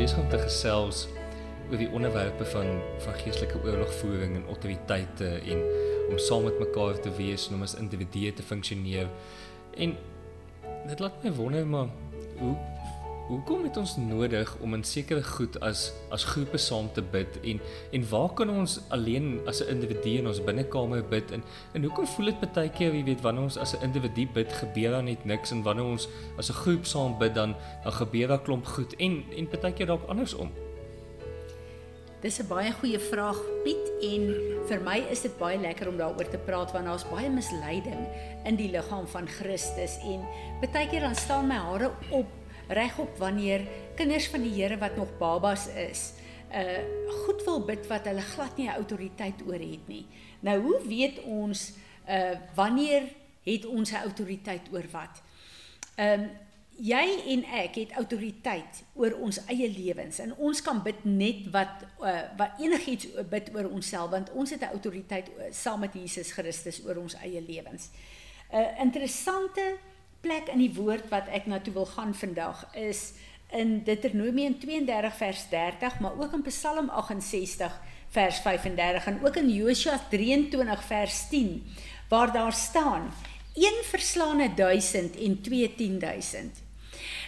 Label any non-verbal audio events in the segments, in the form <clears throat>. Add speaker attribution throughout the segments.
Speaker 1: besig om te gesels oor die onderwerpe van van geestelike oorlogvoering en autoriteite en om saam met mekaar te wees en om as individue te funksioneer. En dit laat my wonder maar hoe hoekom het ons nodig om in sekere goed as as groepe saam te bid? En en waar kan ons alleen as 'n individu in ons binnekamer bid? En en hoekom voel dit baie keer jy weet wanneer ons as 'n individu bid gebeur daar net niks? En wanneer ons as 'n groep saam bid dan dan gebeur daar klomp goed. En en baie keer dalk andersom.
Speaker 2: Dis 'n baie goeie vraag Piet. En vir my is dit baie lekker om daaroor te praat want daar's baie misleiding in die liggaam van Christus. En baie keer dan staan my hare op regop wanneer kinders van die Here wat nog babas is, uh goed wil bid wat hulle glad nie autoriteit oor het nie. Nou hoe weet ons uh wanneer het ons 'n autoriteit oor wat? Um jy en ek het autoriteit oor ons eie lewens en ons kan bid net wat uh, wat enigiets bid oor onsself want ons het 'n autoriteit saam met Jesus Christus oor ons eie lewens. 'n uh, Interessante plek in die woord wat ek na toe wil gaan vandag is in Deuteronomium 32 vers 30 maar ook in Psalm 68 vers 35 en ook in Josua 23 vers 10 waar daar staan een verslaane 1000 en twee 10000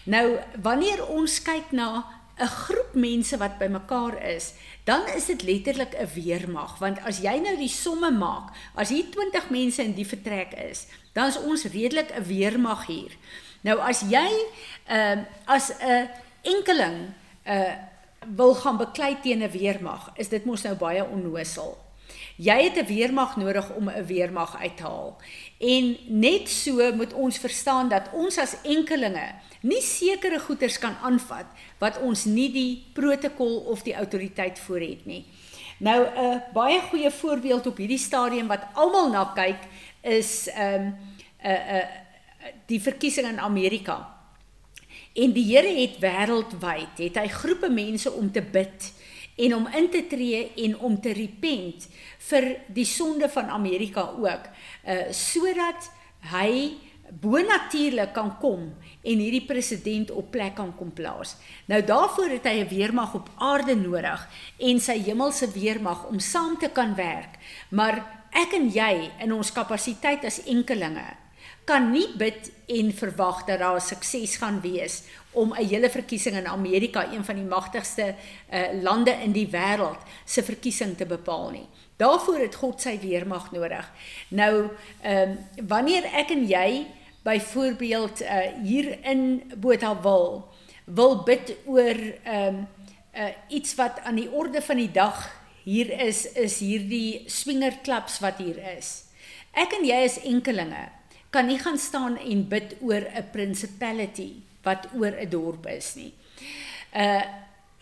Speaker 2: Nou wanneer ons kyk na 'n groep mense wat bymekaar is, dan is dit letterlik 'n weermag, want as jy nou die somme maak, as hier 20 mense in die vertrek is, dan is ons redelik 'n weermag hier. Nou as jy ehm uh, as 'n enkeling uh wil gaan beklei teen 'n weermag, is dit mos nou baie onnosel. Jy het 'n weermag nodig om 'n weermag uit te haal. En net so moet ons verstaan dat ons as enkelinge nie sekere goederes kan aanvat wat ons nie die protokol of die autoriteit voor het nie. Nou 'n baie goeie voorbeeld op hierdie stadium wat almal na kyk is ehm um, 'n uh, 'n uh, die verkiesing in Amerika. En die Here het wêreldwyd het hy groepe mense om te bid en om in te tree en om te repent vir die sonde van Amerika ook uh sodat hy bonatuurlik kan kom en hierdie president op plek kan kom plaas. Nou daarvoor het hy 'n weermag op aarde nodig en sy hemelse weermag om saam te kan werk. Maar ek en jy in ons kapasiteit as enkelinge kan nie bid en verwag dat daar sukses gaan wees om 'n hele verkiesing in Amerika, een van die magtigste uh, lande in die wêreld, se verkiesing te bepaal nie. Daarvoor het God sy weermag nodig. Nou, ehm um, wanneer ek en jy byvoorbeeld uh, hier in Botawil wil bid oor ehm um, uh, iets wat aan die orde van die dag hier is, is hierdie swingerklubs wat hier is. Ek en jy is enkelinge kan nie gaan staan en bid oor 'n principality wat oor 'n dorp is nie. Uh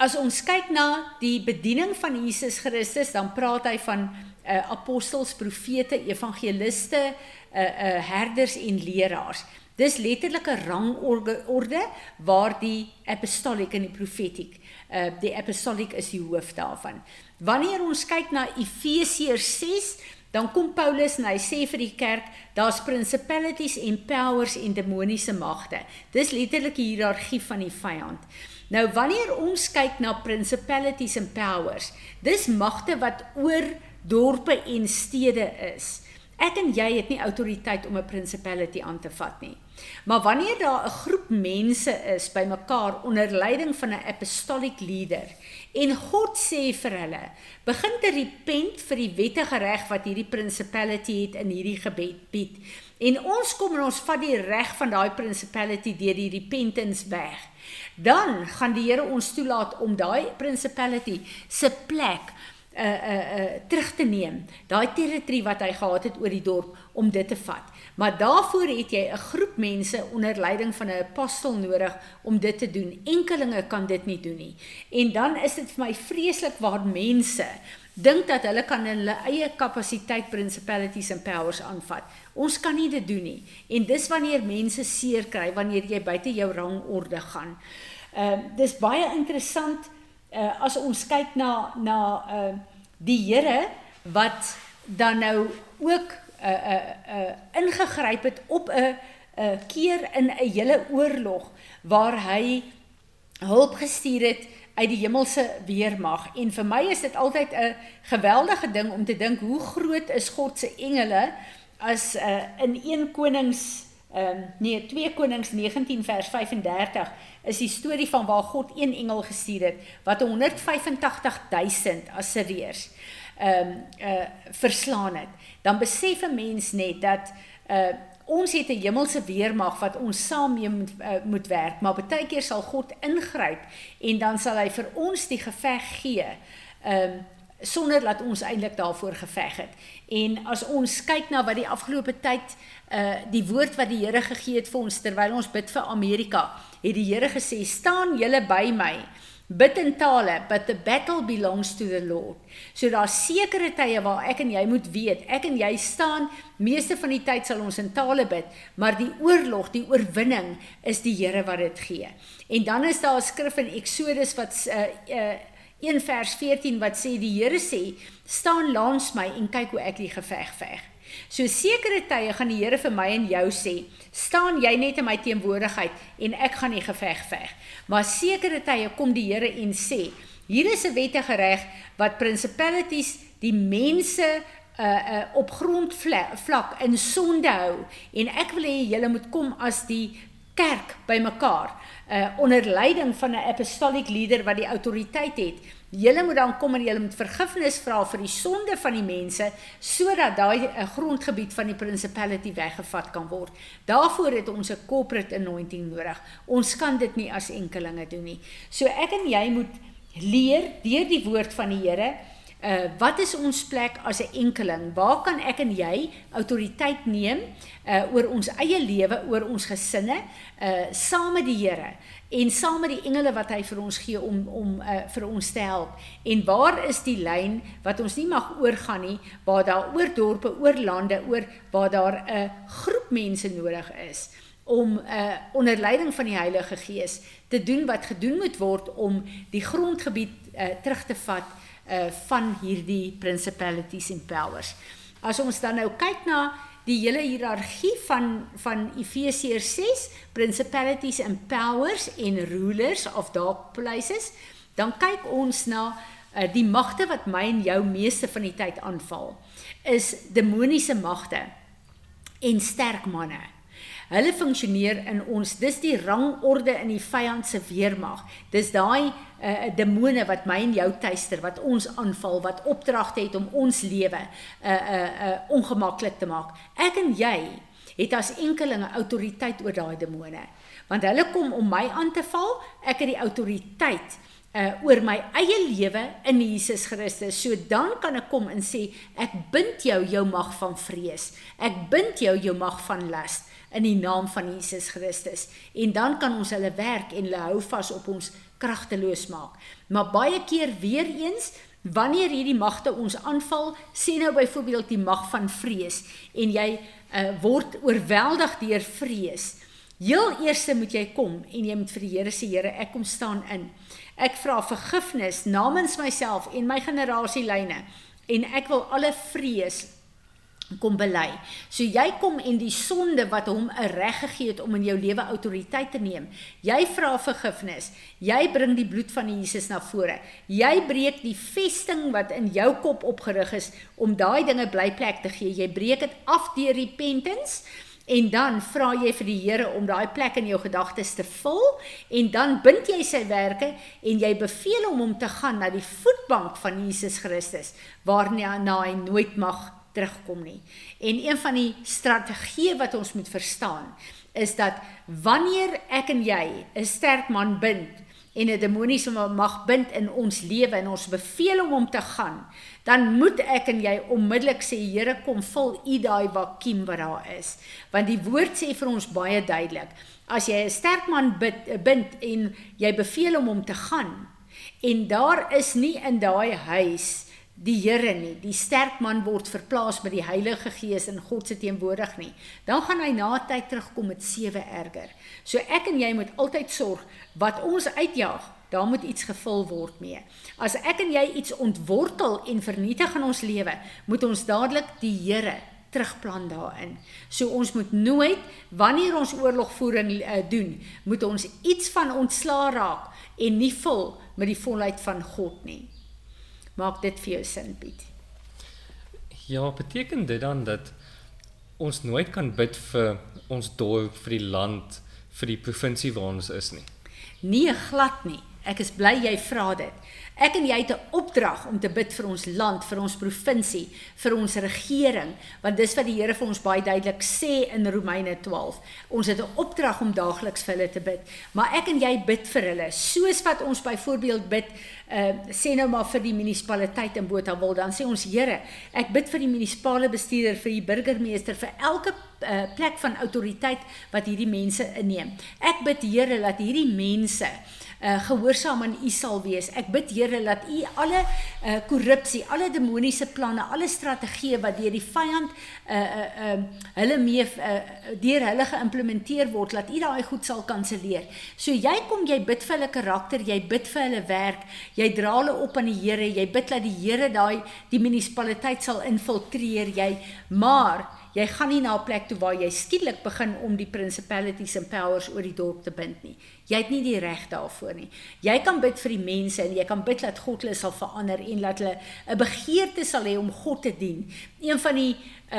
Speaker 2: as ons kyk na die bediening van Jesus Christus, dan praat hy van uh apostels, profete, evangeliste, uh uh herders en leraars. Dis letterlik 'n rangorde waar die apostolic en die profetic, uh die apostolic is die hoof daarvan. Wanneer ons kyk na Efesiërs 6 Dan kom Paulus en hy sê vir die kerk, daar's principalities en powers en demoniese magte. Dis letterlik die hiërargie van die vyand. Nou wanneer ons kyk na principalities en powers, dis magte wat oor dorpe en stede is. Ek en jy het nie autoriteit om 'n principality aan te vat nie. Maar wanneer daar 'n groep mense is bymekaar onder leiding van 'n apostolic leader en God sê vir hulle, begin te repent vir die wettige reg wat hierdie principality het in hierdie gebed bied. En ons kom en ons vat die reg van daai principality deur die repentance weg. Dan gaan die Here ons toelaat om daai principality se plek uh uh uh terug te neem. Daai territory wat hy gehad het oor die dorp om dit te vat. Maar daarvoor het jy 'n groep mense onder leiding van 'n apostel nodig om dit te doen. Enkelinge kan dit nie doen nie. En dan is dit vir my vreeslik waar mense dink dat hulle kan hulle eie kapasiteit principalities and powers aanvat. Ons kan nie dit doen nie. En dis wanneer mense seer kry wanneer jy buite jou rangorde gaan. Ehm uh, dis baie interessant uh, as ons kyk na na uh, die Here wat dan nou ook uh uh, uh ingegryp het op 'n 'n uh, keer in 'n hele oorlog waar hy hulp gestuur het uit die hemelse weermag. En vir my is dit altyd 'n geweldige ding om te dink hoe groot is God se engele as uh, in 1 Konings ehm um, nee 2 Konings 19 vers 35 is die storie van waar God een engel gestuur het wat 185000 Assiriërs ehm um, uh verslaan het. Dan besef 'n mens net dat uh ons het 'n hemelse weermag wat ons saam mee moet, uh, moet werk, maar baie keer sal God ingryp en dan sal hy vir ons die geveg gee. Ehm um, sonder dat ons eintlik daarvoor geveg het. En as ons kyk na wat die afgelope tyd uh die woord wat die Here gegee het vir ons terwyl ons bid vir Amerika, het die Here gesê: "Staan julle by my." bid in tale but the battle belongs to the Lord. So daar's sekere tye waar ek en jy moet weet, ek en jy staan meeste van die tyd sal ons in tale bid, maar die oorlog, die oorwinning is die Here wat dit gee. En dan is daar 'n skrif in Eksodus wat uh, uh 1 vers 14 wat sê die Here sê, staan langs my en kyk hoe ek die geveg veg. So sekere tye gaan die Here vir my en jou sê, staan jy net in my teenwoordigheid en ek gaan die geveg veg. Maar sekere tye kom die Here en sê, hier is 'n wettige reg wat principalities die mense uh uh op grondvlak in sonde hou en ek wil hê julle moet kom as die kerk bymekaar uh onder leiding van 'n apostolic leader wat die autoriteit het Julle moet dan kom en julle moet vergifnis vra vir die sonde van die mense sodat daai eh, grondgebied van die principality weggevat kan word. Daarvoor het ons 'n corporate anointing nodig. Ons kan dit nie as enkelinge doen nie. So ek en jy moet leer deur die woord van die Here Uh wat is ons plek as 'n enkeling? Waar kan ek en jy autoriteit neem uh oor ons eie lewe, oor ons gesinne, uh saam met die Here? en saam met die engele wat hy vir ons gee om om uh, vir ons te help. En waar is die lyn wat ons nie mag oorgaan nie, waar daar oor dorpe, oor lande, oor waar daar 'n groep mense nodig is om uh, onder leiding van die Heilige Gees te doen wat gedoen moet word om die grondgebied uh, terug te vat uh, van hierdie principalities and powers. As ons dan nou kyk na die hele hiërargie van van Efesiërs 6 principalities and powers en rulers of dark places dan kyk ons na uh, die magte wat my en jou meeste van die tyd aanval is demoniese magte en sterk manne Hulle funksioneer in ons. Dis die rangorde in die vyand se weermag. Dis daai uh, demone wat my en jou tuister, wat ons aanval, wat opdragte het om ons lewe uh uh uh ongemaklik te maak. Ek en jy het as enkelinge autoriteit oor daai demone. Want hulle kom om my aan te val, ek het die autoriteit uh oor my eie lewe in Jesus Christus. So dan kan ek kom en sê ek bind jou jou mag van vrees. Ek bind jou jou mag van las in die naam van Jesus Christus. En dan kan ons hulle werk en hulle hou vas op ons kragteloos maak. Maar baie keer weer eens Wanneer hierdie magte ons aanval, sê nou byvoorbeeld die mag van vrees en jy uh, word oorweldig deur vrees. Heel eers moet jy kom en jy moet vir die Here sê Here, ek kom staan in. Ek vra vergifnis namens myself en my generasielyne en ek wil alle vrees kom bely. So jy kom en die sonde wat hom 'n reg gegee het om in jou lewe autoriteit te neem. Jy vra vergifnis. Jy bring die bloed van Jesus na vore. Jy breek die vesting wat in jou kop opgerig is om daai dinge blyplek te gee. Jy breek dit af deur repentance. En dan vra jy vir die Here om daai plek in jou gedagtes te vul en dan bind jy sy werke en jy beveel hom om te gaan na die voetbank van Jesus Christus waarna hy nooit mag terugkom nie. En een van die strategieë wat ons moet verstaan is dat wanneer ek en jy 'n sterk man bind en 'n demoniese mag bind in ons lewe en ons beveel hom om te gaan, dan moet ek en jy onmiddellik sê Here kom vul u daai vakuum wat daar is. Want die woord sê vir ons baie duidelik, as jy 'n sterk man bind en jy beveel hom om te gaan en daar is nie in daai huis die Here nie. Die sterk man word verplaas met die Heilige Gees in God se teenwoordig nie. Dan gaan hy na tyd terugkom met sewe erger. So ek en jy moet altyd sorg wat ons uitjaag, daar moet iets gevul word mee. As ek en jy iets ontwortel en vernietig in ons lewe, moet ons dadelik die Here terugplan daarin. So ons moet nooit wanneer ons oorlogvoering uh, doen, moet ons iets van ontslaa raak en nie vul met die volheid van God nie. Maak dit vir jou sin, Piet.
Speaker 1: Ja, beteken dit dan dat ons nooit kan bid vir ons dorp, vir die land, vir die provinsie waar ons is nie?
Speaker 2: Nee, glad nie. Ek is bly jy vra dit. Ek en jy het 'n opdrag om te bid vir ons land, vir ons provinsie, vir ons regering, want dis wat die Here vir ons baie duidelik sê in Romeine 12. Ons het 'n opdrag om daagliks vir hulle te bid. Maar ek en jy bid vir hulle, soos wat ons byvoorbeeld bid, uh sê nou maar vir die munisipaliteit in Botawil, dan sê ons Here, ek bid vir die munisipale bestuurder, vir die burgemeester, vir elke uh, plek van autoriteit wat hierdie mense inneem. Ek bid Here dat hierdie mense uh, gehoorsaam aan U sal wees. Ek bid Here dat U alle uh, korrupsie, alle demoniese planne, alle strategieë wat deur die vyand uh uh uh hulle mee uh, deur hulle geïmplementeer word, dat U daai goed sal kanselleer. So jy kom, jy bid vir hulle karakter, jy bid vir hulle werk, jy dra hulle op aan die Here, jy bid dat die Here daai die munisipaliteit sal infiltreer, jy maar Jy gaan nie na 'n plek toe waar jy skielik begin om die principalities and powers oor die dorp te bind nie. Jy het nie die reg daarvoor nie. Jy kan bid vir die mense en jy kan bid dat God hulle sal verander en dat hulle 'n begeerte sal hê om God te dien. Een van die uh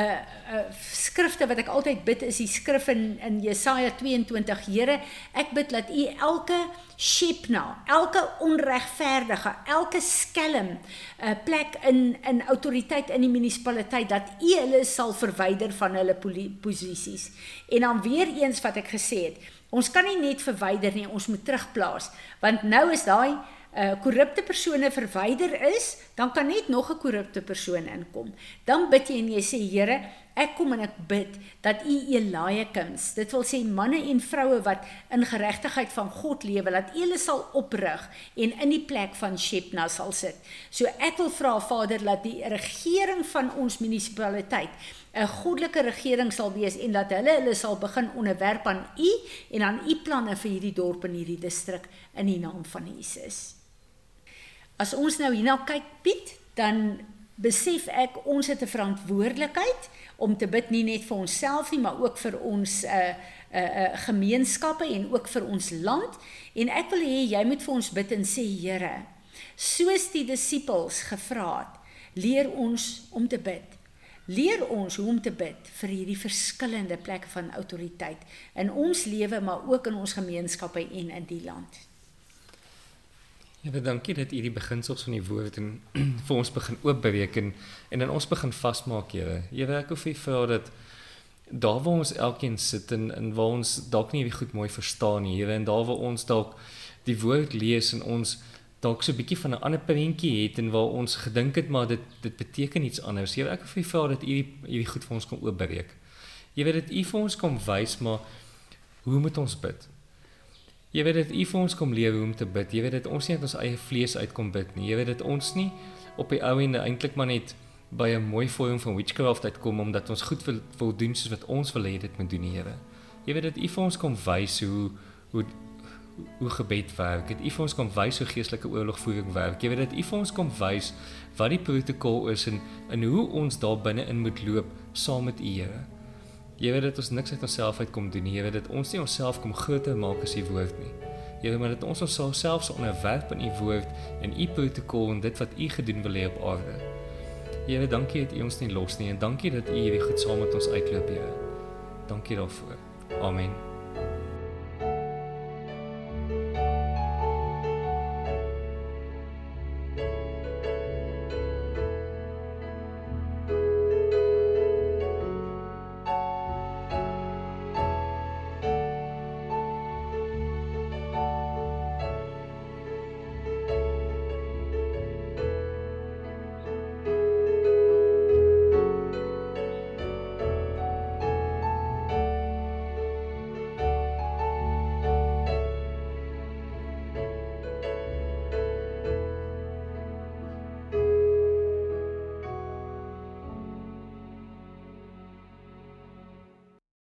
Speaker 2: uh skrifte wat ek altyd bid is die skrif in in Jesaja 22 Here ek bid dat u elke shepna elke onregverdige elke skelm 'n uh, plek in in autoriteit in die munisipaliteit dat u hulle sal verwyder van hulle posisies en dan weer eens wat ek gesê het ons kan nie net verwyder nie ons moet terugplaas want nou is daai uh korrupte persone verwyder is, dan kan net nog 'n korrupte persoon inkom. Dan bid jy en jy sê Here, ek kom en ek bid dat U Eliakims, dit wil sê manne en vroue wat in geregtigheid van God lewe, dat U hulle sal oprig en in die plek van Shepna sal sit. So ek wil vra Vader dat die regering van ons munisipaliteit 'n goddelike regering sal wees en dat hulle hulle sal begin onderwerp aan U en aan U planne vir hierdie dorp en hierdie distrik in die naam van Jesus. As ons nou hierna kyk Piet, dan besef ek ons het 'n verantwoordelikheid om te bid nie net vir onsself nie, maar ook vir ons uh uh, uh gemeenskappe en ook vir ons land. En ek wil hê jy moet vir ons bid en sê Here, soos die disippels gevra het, leer ons om te bid. Leer ons hoe om te bid vir hierdie verskillende plekke van autoriteit in ons lewe, maar ook in ons gemeenskappe en in die land.
Speaker 1: Ja, dankie dat u die beginsels van die woord en <clears throat> vir ons begin oopbreek en en dan ons begin vasmaak, Here. Here, ek hoef u vra dat daar waar ons elkeen sit en en waar ons dalk nie goed mooi verstaan nie, Here, en daar waar ons dalk die woord lees en ons dalk so 'n bietjie van 'n ander prentjie het en waar ons gedink het maar dit dit beteken iets anders. Here, ek hoef u vra dat u hierdie hierdie goed vir ons kom oopbreek. Jy weet dit u vir ons kom wys maar hoe moet ons bid? Jy weet dit U vir ons kom leer hoe om te bid. Jy weet dit ons nie uit ons eie vlees uitkom bid nie. Jy weet dit ons nie op die ou ende eintlik maar net by 'n mooi vorm van witchcraft uitkom omdat ons goed wil, wil doen soos wat ons wil hê dit moet doen, Here. Jy weet dit U vir ons kom wys hoe hoe hoe gebed werk. Dit U vir ons kom wys hoe geestelike oorlogvoering werk. Jy weet dit U vir ons kom wys wat die protokol is en en hoe ons daar binne in moet loop saam met U, Here. Jy weet dit ons niks uit onsself uit kom doen nie. Jy weet dit ons nie onsself kom groter maak as u woord nie. Weet maar dat ons ons self so onderwerp aan u woord en u protokol en dit wat u gedoen wil hê op aarde. Here, dankie dat u ons nie los nie en dankie dat u hierdie goed saam met ons uitloop, Here. Dankie daarvoor. Amen.